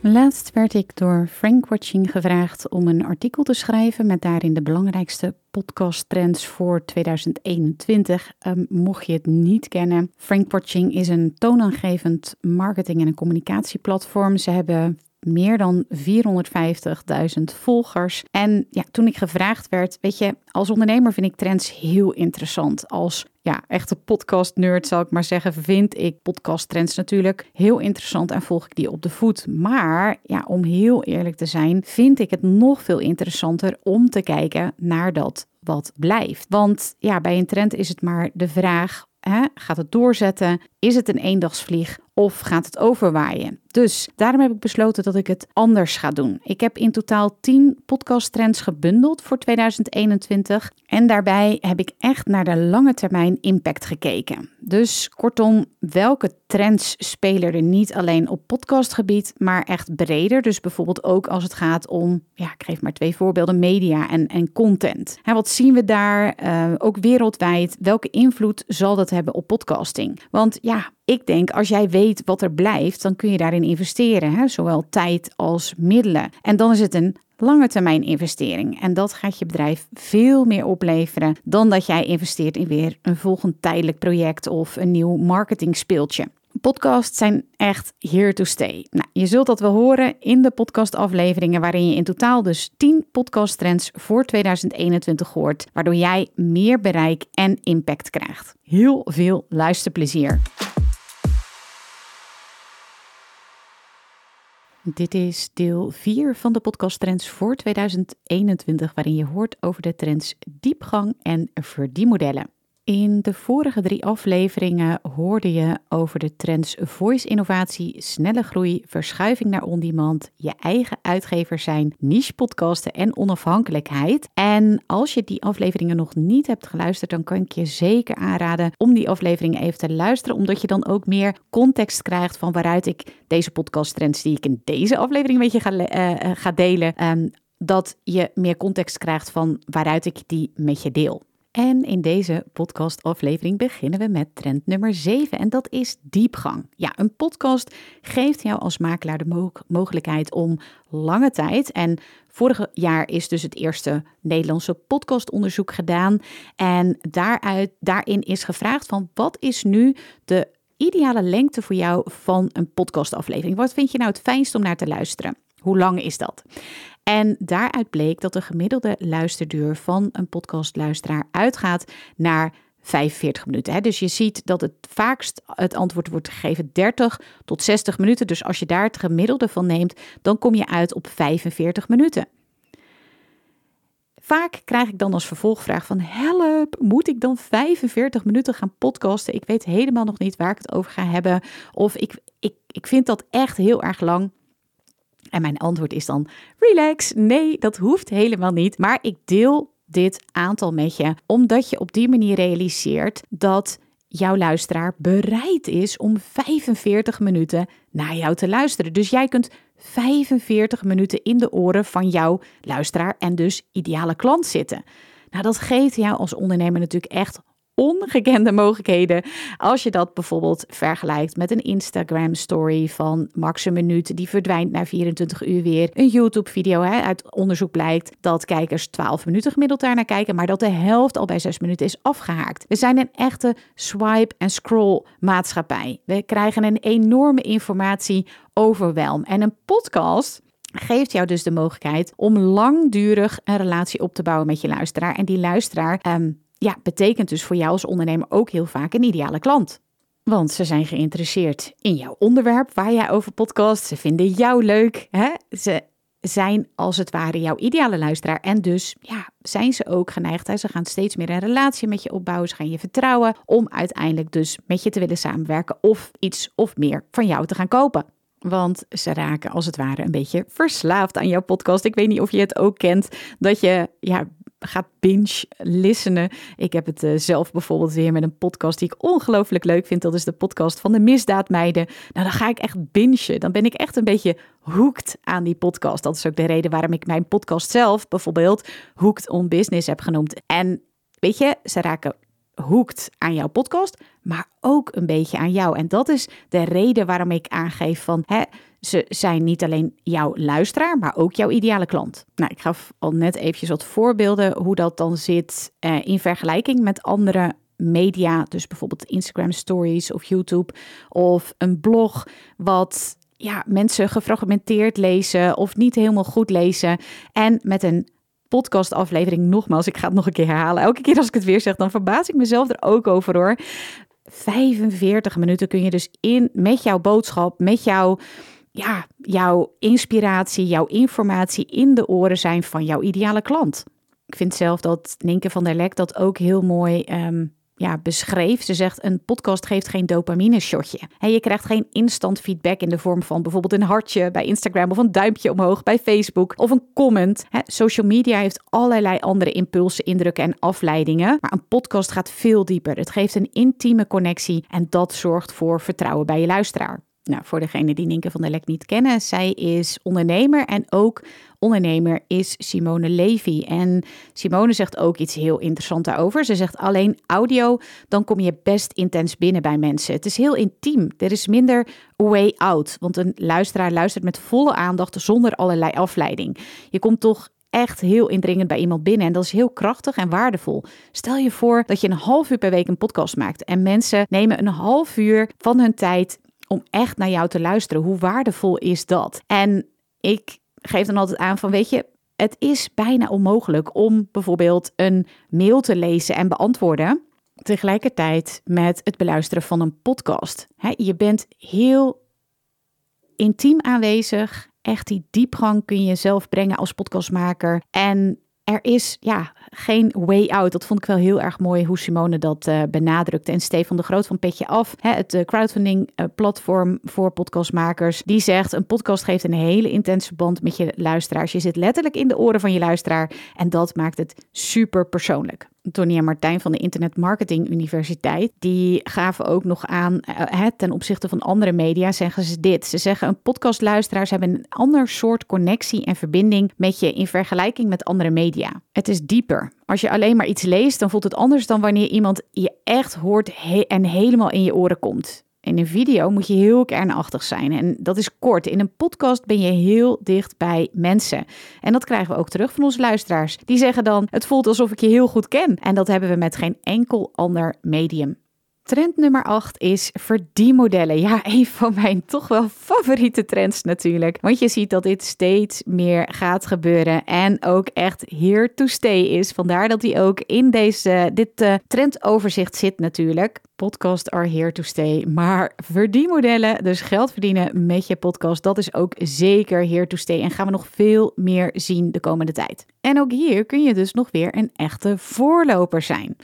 Laatst werd ik door Frank Watching gevraagd om een artikel te schrijven met daarin de belangrijkste podcasttrends voor 2021. Um, mocht je het niet kennen, Frank Watching is een toonaangevend marketing- en communicatieplatform. Ze hebben meer dan 450.000 volgers. En ja, toen ik gevraagd werd, weet je, als ondernemer vind ik trends heel interessant. Als ja, echte podcast-nerd zou ik maar zeggen, vind ik podcast-trends natuurlijk heel interessant en volg ik die op de voet. Maar ja, om heel eerlijk te zijn, vind ik het nog veel interessanter om te kijken naar dat wat blijft. Want ja, bij een trend is het maar de vraag: gaat het doorzetten? Is het een eendagsvlieg of gaat het overwaaien? Dus daarom heb ik besloten dat ik het anders ga doen. Ik heb in totaal 10 podcasttrends gebundeld voor 2021. En daarbij heb ik echt naar de lange termijn impact gekeken. Dus kortom, welke trends spelen er niet alleen op podcastgebied, maar echt breder? Dus bijvoorbeeld ook als het gaat om, ja, ik geef maar twee voorbeelden, media en, en content. En wat zien we daar? Uh, ook wereldwijd. Welke invloed zal dat hebben op podcasting? Want ja, ik denk als jij weet wat er blijft, dan kun je daarin investeren, hè? zowel tijd als middelen. En dan is het een lange termijn investering. En dat gaat je bedrijf veel meer opleveren dan dat jij investeert in weer een volgend tijdelijk project of een nieuw marketing speeltje. Podcasts zijn echt here to stay. Nou, je zult dat wel horen in de podcastafleveringen, waarin je in totaal dus 10 podcasttrends voor 2021 hoort, waardoor jij meer bereik en impact krijgt. Heel veel luisterplezier. Dit is deel 4 van de podcast Trends voor 2021, waarin je hoort over de trends diepgang en verdienmodellen. In de vorige drie afleveringen hoorde je over de trends voice innovatie, snelle groei, verschuiving naar on-demand, je eigen uitgever zijn, niche podcasten en onafhankelijkheid. En als je die afleveringen nog niet hebt geluisterd, dan kan ik je zeker aanraden om die afleveringen even te luisteren, omdat je dan ook meer context krijgt van waaruit ik deze podcast trends die ik in deze aflevering met je ga, uh, ga delen, um, dat je meer context krijgt van waaruit ik die met je deel. En in deze podcastaflevering beginnen we met trend nummer 7 en dat is diepgang. Ja, een podcast geeft jou als makelaar de mogelijkheid om lange tijd en vorig jaar is dus het eerste Nederlandse podcastonderzoek gedaan en daaruit, daarin is gevraagd van wat is nu de ideale lengte voor jou van een podcastaflevering? Wat vind je nou het fijnst om naar te luisteren? Hoe lang is dat? En daaruit bleek dat de gemiddelde luisterduur van een podcastluisteraar uitgaat naar 45 minuten. Dus je ziet dat het vaakst het antwoord wordt gegeven 30 tot 60 minuten. Dus als je daar het gemiddelde van neemt, dan kom je uit op 45 minuten. Vaak krijg ik dan als vervolgvraag van help, moet ik dan 45 minuten gaan podcasten? Ik weet helemaal nog niet waar ik het over ga hebben. Of ik, ik, ik vind dat echt heel erg lang. En mijn antwoord is dan: relax. Nee, dat hoeft helemaal niet. Maar ik deel dit aantal met je, omdat je op die manier realiseert dat jouw luisteraar bereid is om 45 minuten naar jou te luisteren. Dus jij kunt 45 minuten in de oren van jouw luisteraar en dus ideale klant zitten. Nou, dat geeft jou als ondernemer natuurlijk echt ongekende mogelijkheden. Als je dat bijvoorbeeld vergelijkt met een Instagram story van max een minuut, die verdwijnt na 24 uur weer. Een YouTube video, hè, uit onderzoek blijkt dat kijkers 12 minuten gemiddeld daarnaar kijken, maar dat de helft al bij 6 minuten is afgehaakt. We zijn een echte swipe en scroll maatschappij. We krijgen een enorme informatie overwelm. En een podcast geeft jou dus de mogelijkheid om langdurig een relatie op te bouwen met je luisteraar. En die luisteraar um, ja, betekent dus voor jou als ondernemer ook heel vaak een ideale klant. Want ze zijn geïnteresseerd in jouw onderwerp waar jij over podcast. Ze vinden jou leuk. Hè? Ze zijn als het ware jouw ideale luisteraar. En dus ja, zijn ze ook geneigd. Hè? Ze gaan steeds meer een relatie met je opbouwen. Ze gaan je vertrouwen om uiteindelijk dus met je te willen samenwerken of iets of meer van jou te gaan kopen. Want ze raken als het ware een beetje verslaafd aan jouw podcast. Ik weet niet of je het ook kent. Dat je ja, gaat binge listenen. Ik heb het uh, zelf bijvoorbeeld weer met een podcast die ik ongelooflijk leuk vind. Dat is de podcast van de Misdaadmeiden. Nou, dan ga ik echt bingen. Dan ben ik echt een beetje hooked aan die podcast. Dat is ook de reden waarom ik mijn podcast zelf bijvoorbeeld Hooked on Business heb genoemd. En weet je, ze raken hoekt aan jouw podcast, maar ook een beetje aan jou. En dat is de reden waarom ik aangeef van hè, ze zijn niet alleen jouw luisteraar, maar ook jouw ideale klant. Nou, ik gaf al net eventjes wat voorbeelden hoe dat dan zit eh, in vergelijking met andere media. Dus bijvoorbeeld Instagram stories of YouTube of een blog wat ja, mensen gefragmenteerd lezen of niet helemaal goed lezen. En met een podcastaflevering, nogmaals, ik ga het nog een keer herhalen. Elke keer als ik het weer zeg, dan verbaas ik mezelf er ook over hoor. 45 minuten kun je dus in met jouw boodschap, met jouw ja, jouw inspiratie, jouw informatie in de oren zijn van jouw ideale klant. Ik vind zelf dat Ninke van der Lek dat ook heel mooi ehm, ja, beschreef. Ze zegt: een podcast geeft geen dopamine shotje. En je krijgt geen instant feedback in de vorm van bijvoorbeeld een hartje bij Instagram of een duimpje omhoog bij Facebook of een comment. social media heeft allerlei andere impulsen, indrukken en afleidingen. Maar een podcast gaat veel dieper. Het geeft een intieme connectie en dat zorgt voor vertrouwen bij je luisteraar. Nou, voor degene die Ninke van der Lek niet kennen, zij is ondernemer en ook ondernemer is Simone Levy. En Simone zegt ook iets heel interessants daarover. Ze zegt alleen audio, dan kom je best intens binnen bij mensen. Het is heel intiem. Er is minder way out, want een luisteraar luistert met volle aandacht zonder allerlei afleiding. Je komt toch echt heel indringend bij iemand binnen. En dat is heel krachtig en waardevol. Stel je voor dat je een half uur per week een podcast maakt. En mensen nemen een half uur van hun tijd om echt naar jou te luisteren. Hoe waardevol is dat? En ik geef dan altijd aan van, weet je, het is bijna onmogelijk om bijvoorbeeld een mail te lezen en beantwoorden tegelijkertijd met het beluisteren van een podcast. je bent heel intiem aanwezig. Echt die diepgang kun je zelf brengen als podcastmaker. En er is ja, geen way out. Dat vond ik wel heel erg mooi hoe Simone dat uh, benadrukte. En Stefan de Groot van Petje Af, hè, het uh, crowdfunding uh, platform voor podcastmakers, die zegt een podcast geeft een hele intense band met je luisteraars. Je zit letterlijk in de oren van je luisteraar en dat maakt het super persoonlijk. Tony en Martijn van de Internet Marketing Universiteit, die gaven ook nog aan, uh, ten opzichte van andere media, zeggen ze dit. Ze zeggen een podcastluisteraars hebben een ander soort connectie en verbinding met je in vergelijking met andere media. Het is dieper. Als je alleen maar iets leest, dan voelt het anders dan wanneer iemand je echt hoort en helemaal in je oren komt. In een video moet je heel kernachtig zijn en dat is kort. In een podcast ben je heel dicht bij mensen. En dat krijgen we ook terug van onze luisteraars. Die zeggen dan: Het voelt alsof ik je heel goed ken. En dat hebben we met geen enkel ander medium. Trend nummer 8 is verdienmodellen. Ja, een van mijn toch wel favoriete trends natuurlijk. Want je ziet dat dit steeds meer gaat gebeuren en ook echt here to stay is. Vandaar dat hij ook in deze, dit uh, trendoverzicht zit natuurlijk. Podcast are here to stay. Maar verdienmodellen, dus geld verdienen met je podcast, dat is ook zeker here to stay. En gaan we nog veel meer zien de komende tijd. En ook hier kun je dus nog weer een echte voorloper zijn.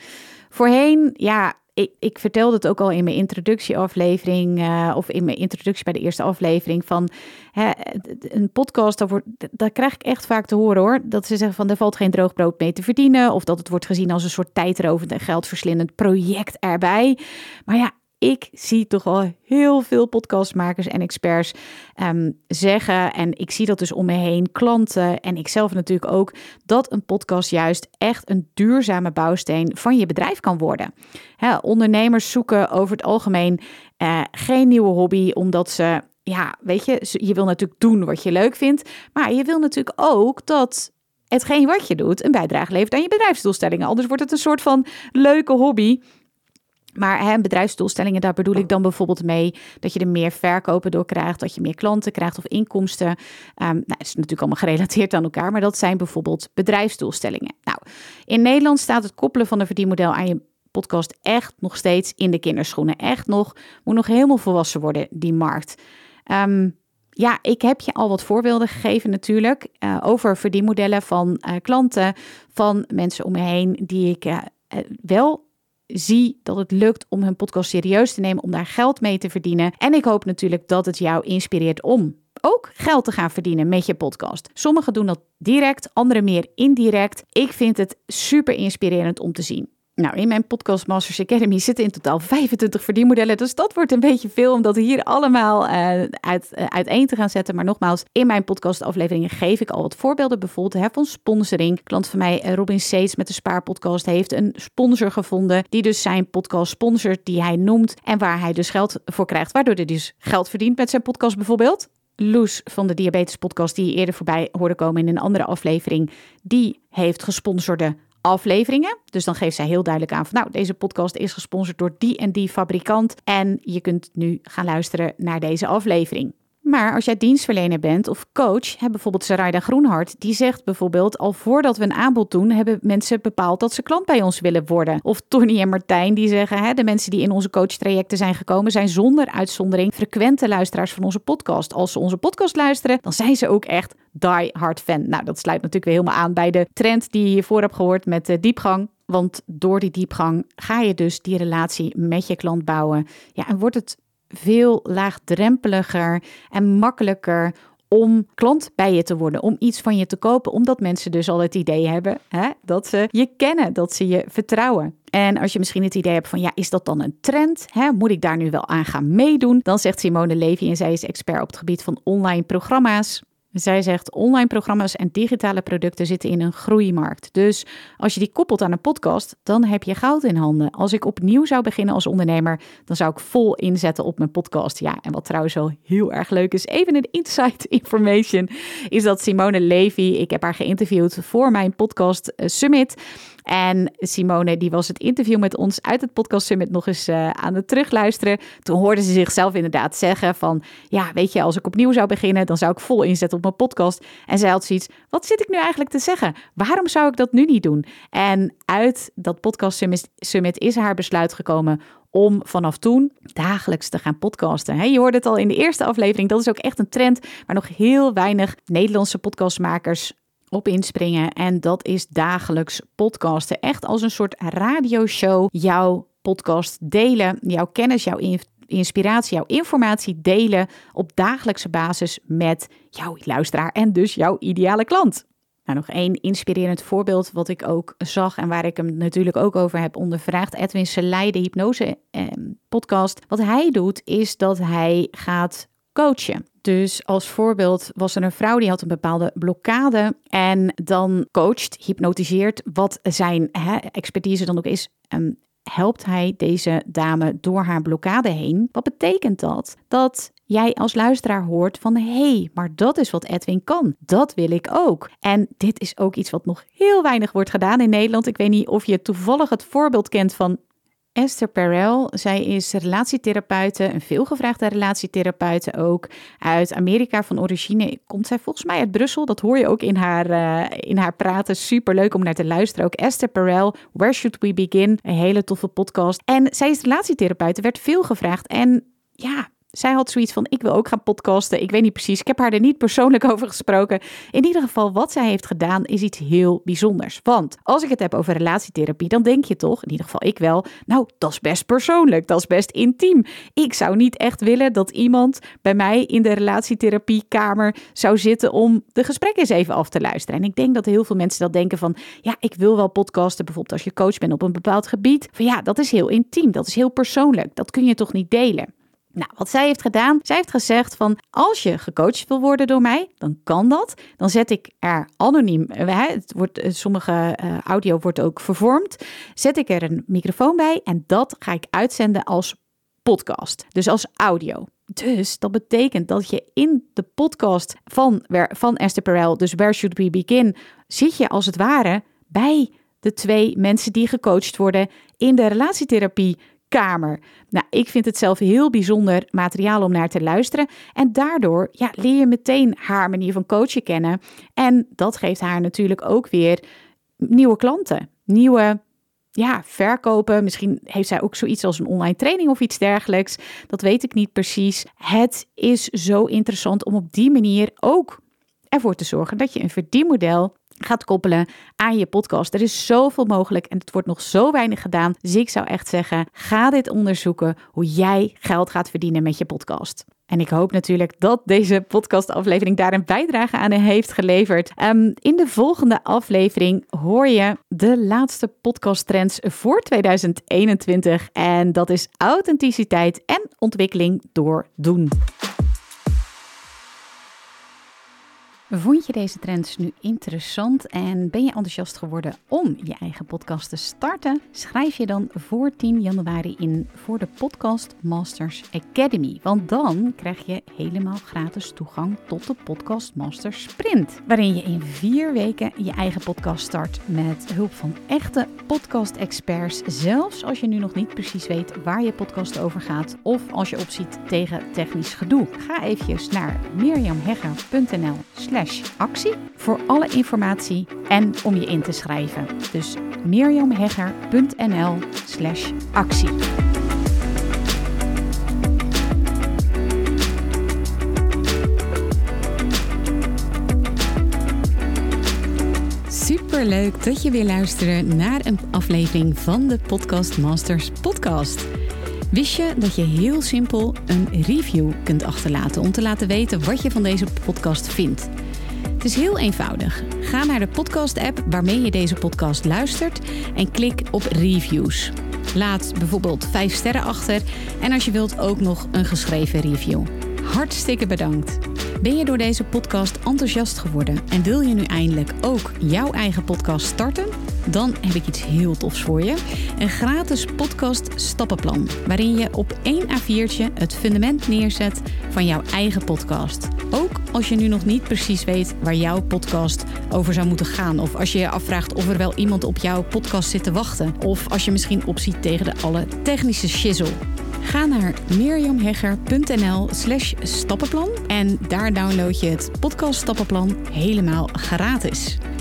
Voorheen, ja, ik, ik vertelde het ook al in mijn introductieaflevering, uh, of in mijn introductie bij de eerste aflevering, van hè, een podcast, daar, wordt, daar krijg ik echt vaak te horen hoor, dat ze zeggen van er valt geen droog brood mee te verdienen, of dat het wordt gezien als een soort tijdrovend en geldverslindend project erbij. Maar ja, ik zie toch al heel veel podcastmakers en experts ehm, zeggen, en ik zie dat dus om me heen, klanten en ikzelf natuurlijk ook, dat een podcast juist echt een duurzame bouwsteen van je bedrijf kan worden. ondernemers zoeken over het algemeen uh, geen nieuwe hobby, omdat ze, ja, weet je, je wil natuurlijk doen wat je leuk vindt, maar je wil natuurlijk ook dat hetgeen wat je doet een bijdrage levert aan je bedrijfsdoelstellingen. Anders wordt het een soort van leuke hobby maar hè, bedrijfsdoelstellingen, daar bedoel ik dan bijvoorbeeld mee dat je er meer verkopen door krijgt, dat je meer klanten krijgt of inkomsten. Um, nou, het is natuurlijk allemaal gerelateerd aan elkaar, maar dat zijn bijvoorbeeld bedrijfsdoelstellingen. Nou, in Nederland staat het koppelen van een verdienmodel aan je podcast echt nog steeds in de kinderschoenen. Echt nog, moet nog helemaal volwassen worden, die markt. Um, ja, ik heb je al wat voorbeelden gegeven natuurlijk uh, over verdienmodellen van uh, klanten, van mensen om me heen die ik uh, wel zie dat het lukt om hun podcast serieus te nemen, om daar geld mee te verdienen. En ik hoop natuurlijk dat het jou inspireert om ook geld te gaan verdienen met je podcast. Sommigen doen dat direct, anderen meer indirect. Ik vind het super inspirerend om te zien. Nou, in mijn podcast Masters Academy zitten in totaal 25 verdienmodellen. Dus dat wordt een beetje veel om dat hier allemaal uh, uit, uh, uiteen te gaan zetten. Maar nogmaals, in mijn podcastafleveringen geef ik al wat voorbeelden. Bijvoorbeeld hè, van sponsoring. Klant van mij, eh, Robin Seets met de Spaarpodcast, heeft een sponsor gevonden. Die dus zijn podcast sponsort, die hij noemt. En waar hij dus geld voor krijgt. Waardoor hij dus geld verdient met zijn podcast bijvoorbeeld. Loes van de Diabetes Podcast, die je eerder voorbij hoorde komen in een andere aflevering, die heeft gesponsorde afleveringen. Dus dan geeft zij heel duidelijk aan van nou, deze podcast is gesponsord door die en die fabrikant. En je kunt nu gaan luisteren naar deze aflevering. Maar als jij dienstverlener bent of coach, hè, bijvoorbeeld Sarayda Groenhart, die zegt bijvoorbeeld al voordat we een aanbod doen, hebben mensen bepaald dat ze klant bij ons willen worden. Of Tony en Martijn die zeggen, hè, de mensen die in onze coachtrajecten zijn gekomen, zijn zonder uitzondering frequente luisteraars van onze podcast. Als ze onze podcast luisteren, dan zijn ze ook echt die hard fan. Nou, dat sluit natuurlijk weer helemaal aan bij de trend die je hiervoor hebt gehoord met de diepgang. Want door die diepgang ga je dus die relatie met je klant bouwen. Ja, en wordt het veel laagdrempeliger en makkelijker om klant bij je te worden, om iets van je te kopen, omdat mensen dus al het idee hebben hè, dat ze je kennen, dat ze je vertrouwen. En als je misschien het idee hebt van, ja, is dat dan een trend? Hè? Moet ik daar nu wel aan gaan meedoen? Dan zegt Simone Levy, en zij is expert op het gebied van online programma's. Zij zegt online programma's en digitale producten zitten in een groeimarkt. Dus als je die koppelt aan een podcast, dan heb je goud in handen. Als ik opnieuw zou beginnen als ondernemer, dan zou ik vol inzetten op mijn podcast. Ja, en wat trouwens wel heel erg leuk is, even een insight information, is dat Simone Levy, ik heb haar geïnterviewd voor mijn podcast eh, Summit. En Simone, die was het interview met ons uit het Podcast Summit nog eens uh, aan het terugluisteren. Toen hoorde ze zichzelf inderdaad zeggen van, ja, weet je, als ik opnieuw zou beginnen, dan zou ik vol inzetten op mijn podcast. En zij had zoiets, wat zit ik nu eigenlijk te zeggen? Waarom zou ik dat nu niet doen? En uit dat Podcast Summit is haar besluit gekomen om vanaf toen dagelijks te gaan podcasten. je hoorde het al in de eerste aflevering, dat is ook echt een trend waar nog heel weinig Nederlandse podcastmakers op inspringen. En dat is dagelijks podcasten. Echt als een soort radioshow jouw podcast delen, jouw kennis, jouw inspiratie, jouw informatie delen op dagelijkse basis met jouw luisteraar en dus jouw ideale klant. Nou, nog één inspirerend voorbeeld wat ik ook zag en waar ik hem natuurlijk ook over heb ondervraagd. Edwin Selei, de hypnose eh, podcast. Wat hij doet is dat hij gaat coachen. Dus als voorbeeld was er een vrouw die had een bepaalde blokkade en dan coacht, hypnotiseert wat zijn hè, expertise dan ook is. Um, helpt hij deze dame door haar blokkade heen. Wat betekent dat? Dat jij als luisteraar hoort van hé, hey, maar dat is wat Edwin kan. Dat wil ik ook. En dit is ook iets wat nog heel weinig wordt gedaan in Nederland. Ik weet niet of je toevallig het voorbeeld kent van Esther Perel. Zij is relatietherapeute, een veelgevraagde relatietherapeute ook. Uit Amerika van origine komt zij volgens mij uit Brussel. Dat hoor je ook in haar, uh, in haar praten. Super leuk om naar te luisteren. Ook Esther Perel, Where Should We Begin? Een hele toffe podcast. En zij is relatietherapeute, werd veel gevraagd. En ja, zij had zoiets van: ik wil ook gaan podcasten. Ik weet niet precies. Ik heb haar er niet persoonlijk over gesproken. In ieder geval, wat zij heeft gedaan is iets heel bijzonders. Want als ik het heb over relatietherapie, dan denk je toch, in ieder geval ik wel, nou, dat is best persoonlijk. Dat is best intiem. Ik zou niet echt willen dat iemand bij mij in de relatietherapiekamer zou zitten om de gesprekken eens even af te luisteren. En ik denk dat heel veel mensen dat denken van: ja, ik wil wel podcasten. Bijvoorbeeld als je coach bent op een bepaald gebied. Van ja, dat is heel intiem. Dat is heel persoonlijk. Dat kun je toch niet delen. Nou, wat zij heeft gedaan, zij heeft gezegd van als je gecoacht wil worden door mij, dan kan dat. Dan zet ik er anoniem, het wordt, eh, sommige uh, audio wordt ook vervormd, zet ik er een microfoon bij en dat ga ik uitzenden als podcast, dus als audio. Dus dat betekent dat je in de podcast van, van Esther Perel, dus Where Should We Begin, zit je als het ware bij de twee mensen die gecoacht worden in de relatietherapie kamer. Nou, ik vind het zelf heel bijzonder materiaal om naar te luisteren. En daardoor ja, leer je meteen haar manier van coachen kennen. En dat geeft haar natuurlijk ook weer nieuwe klanten, nieuwe ja, verkopen. Misschien heeft zij ook zoiets als een online training of iets dergelijks. Dat weet ik niet precies. Het is zo interessant om op die manier ook ervoor te zorgen dat je een verdienmodel gaat koppelen aan je podcast. Er is zoveel mogelijk en het wordt nog zo weinig gedaan. Dus ik zou echt zeggen, ga dit onderzoeken hoe jij geld gaat verdienen met je podcast. En ik hoop natuurlijk dat deze podcastaflevering daar een bijdrage aan heeft geleverd. Um, in de volgende aflevering hoor je de laatste podcasttrends voor 2021. En dat is authenticiteit en ontwikkeling door doen. Vond je deze trends nu interessant en ben je enthousiast geworden om je eigen podcast te starten? Schrijf je dan voor 10 januari in voor de Podcast Masters Academy. Want dan krijg je helemaal gratis toegang tot de Podcast Masters Sprint. Waarin je in vier weken je eigen podcast start met hulp van echte podcast-experts. Zelfs als je nu nog niet precies weet waar je podcast over gaat of als je opziet tegen technisch gedoe. Ga eventjes naar mirjamhegger.nl actie voor alle informatie en om je in te schrijven. Dus mirjamhegger.nl slash actie. Super leuk dat je weer luistert naar een aflevering van de Podcast Masters podcast. Wist je dat je heel simpel een review kunt achterlaten om te laten weten wat je van deze podcast vindt? Het is heel eenvoudig. Ga naar de podcast-app waarmee je deze podcast luistert en klik op reviews. Laat bijvoorbeeld 5 sterren achter en als je wilt ook nog een geschreven review. Hartstikke bedankt. Ben je door deze podcast enthousiast geworden en wil je nu eindelijk ook jouw eigen podcast starten? Dan heb ik iets heel tofs voor je. Een gratis podcast stappenplan waarin je op één A4'tje het fundament neerzet van jouw eigen podcast. Ook als je nu nog niet precies weet waar jouw podcast over zou moeten gaan. Of als je je afvraagt of er wel iemand op jouw podcast zit te wachten. Of als je misschien opziet tegen de alle technische shizzle. Ga naar mirjamhegger.nl slash stappenplan en daar download je het podcast stappenplan helemaal gratis.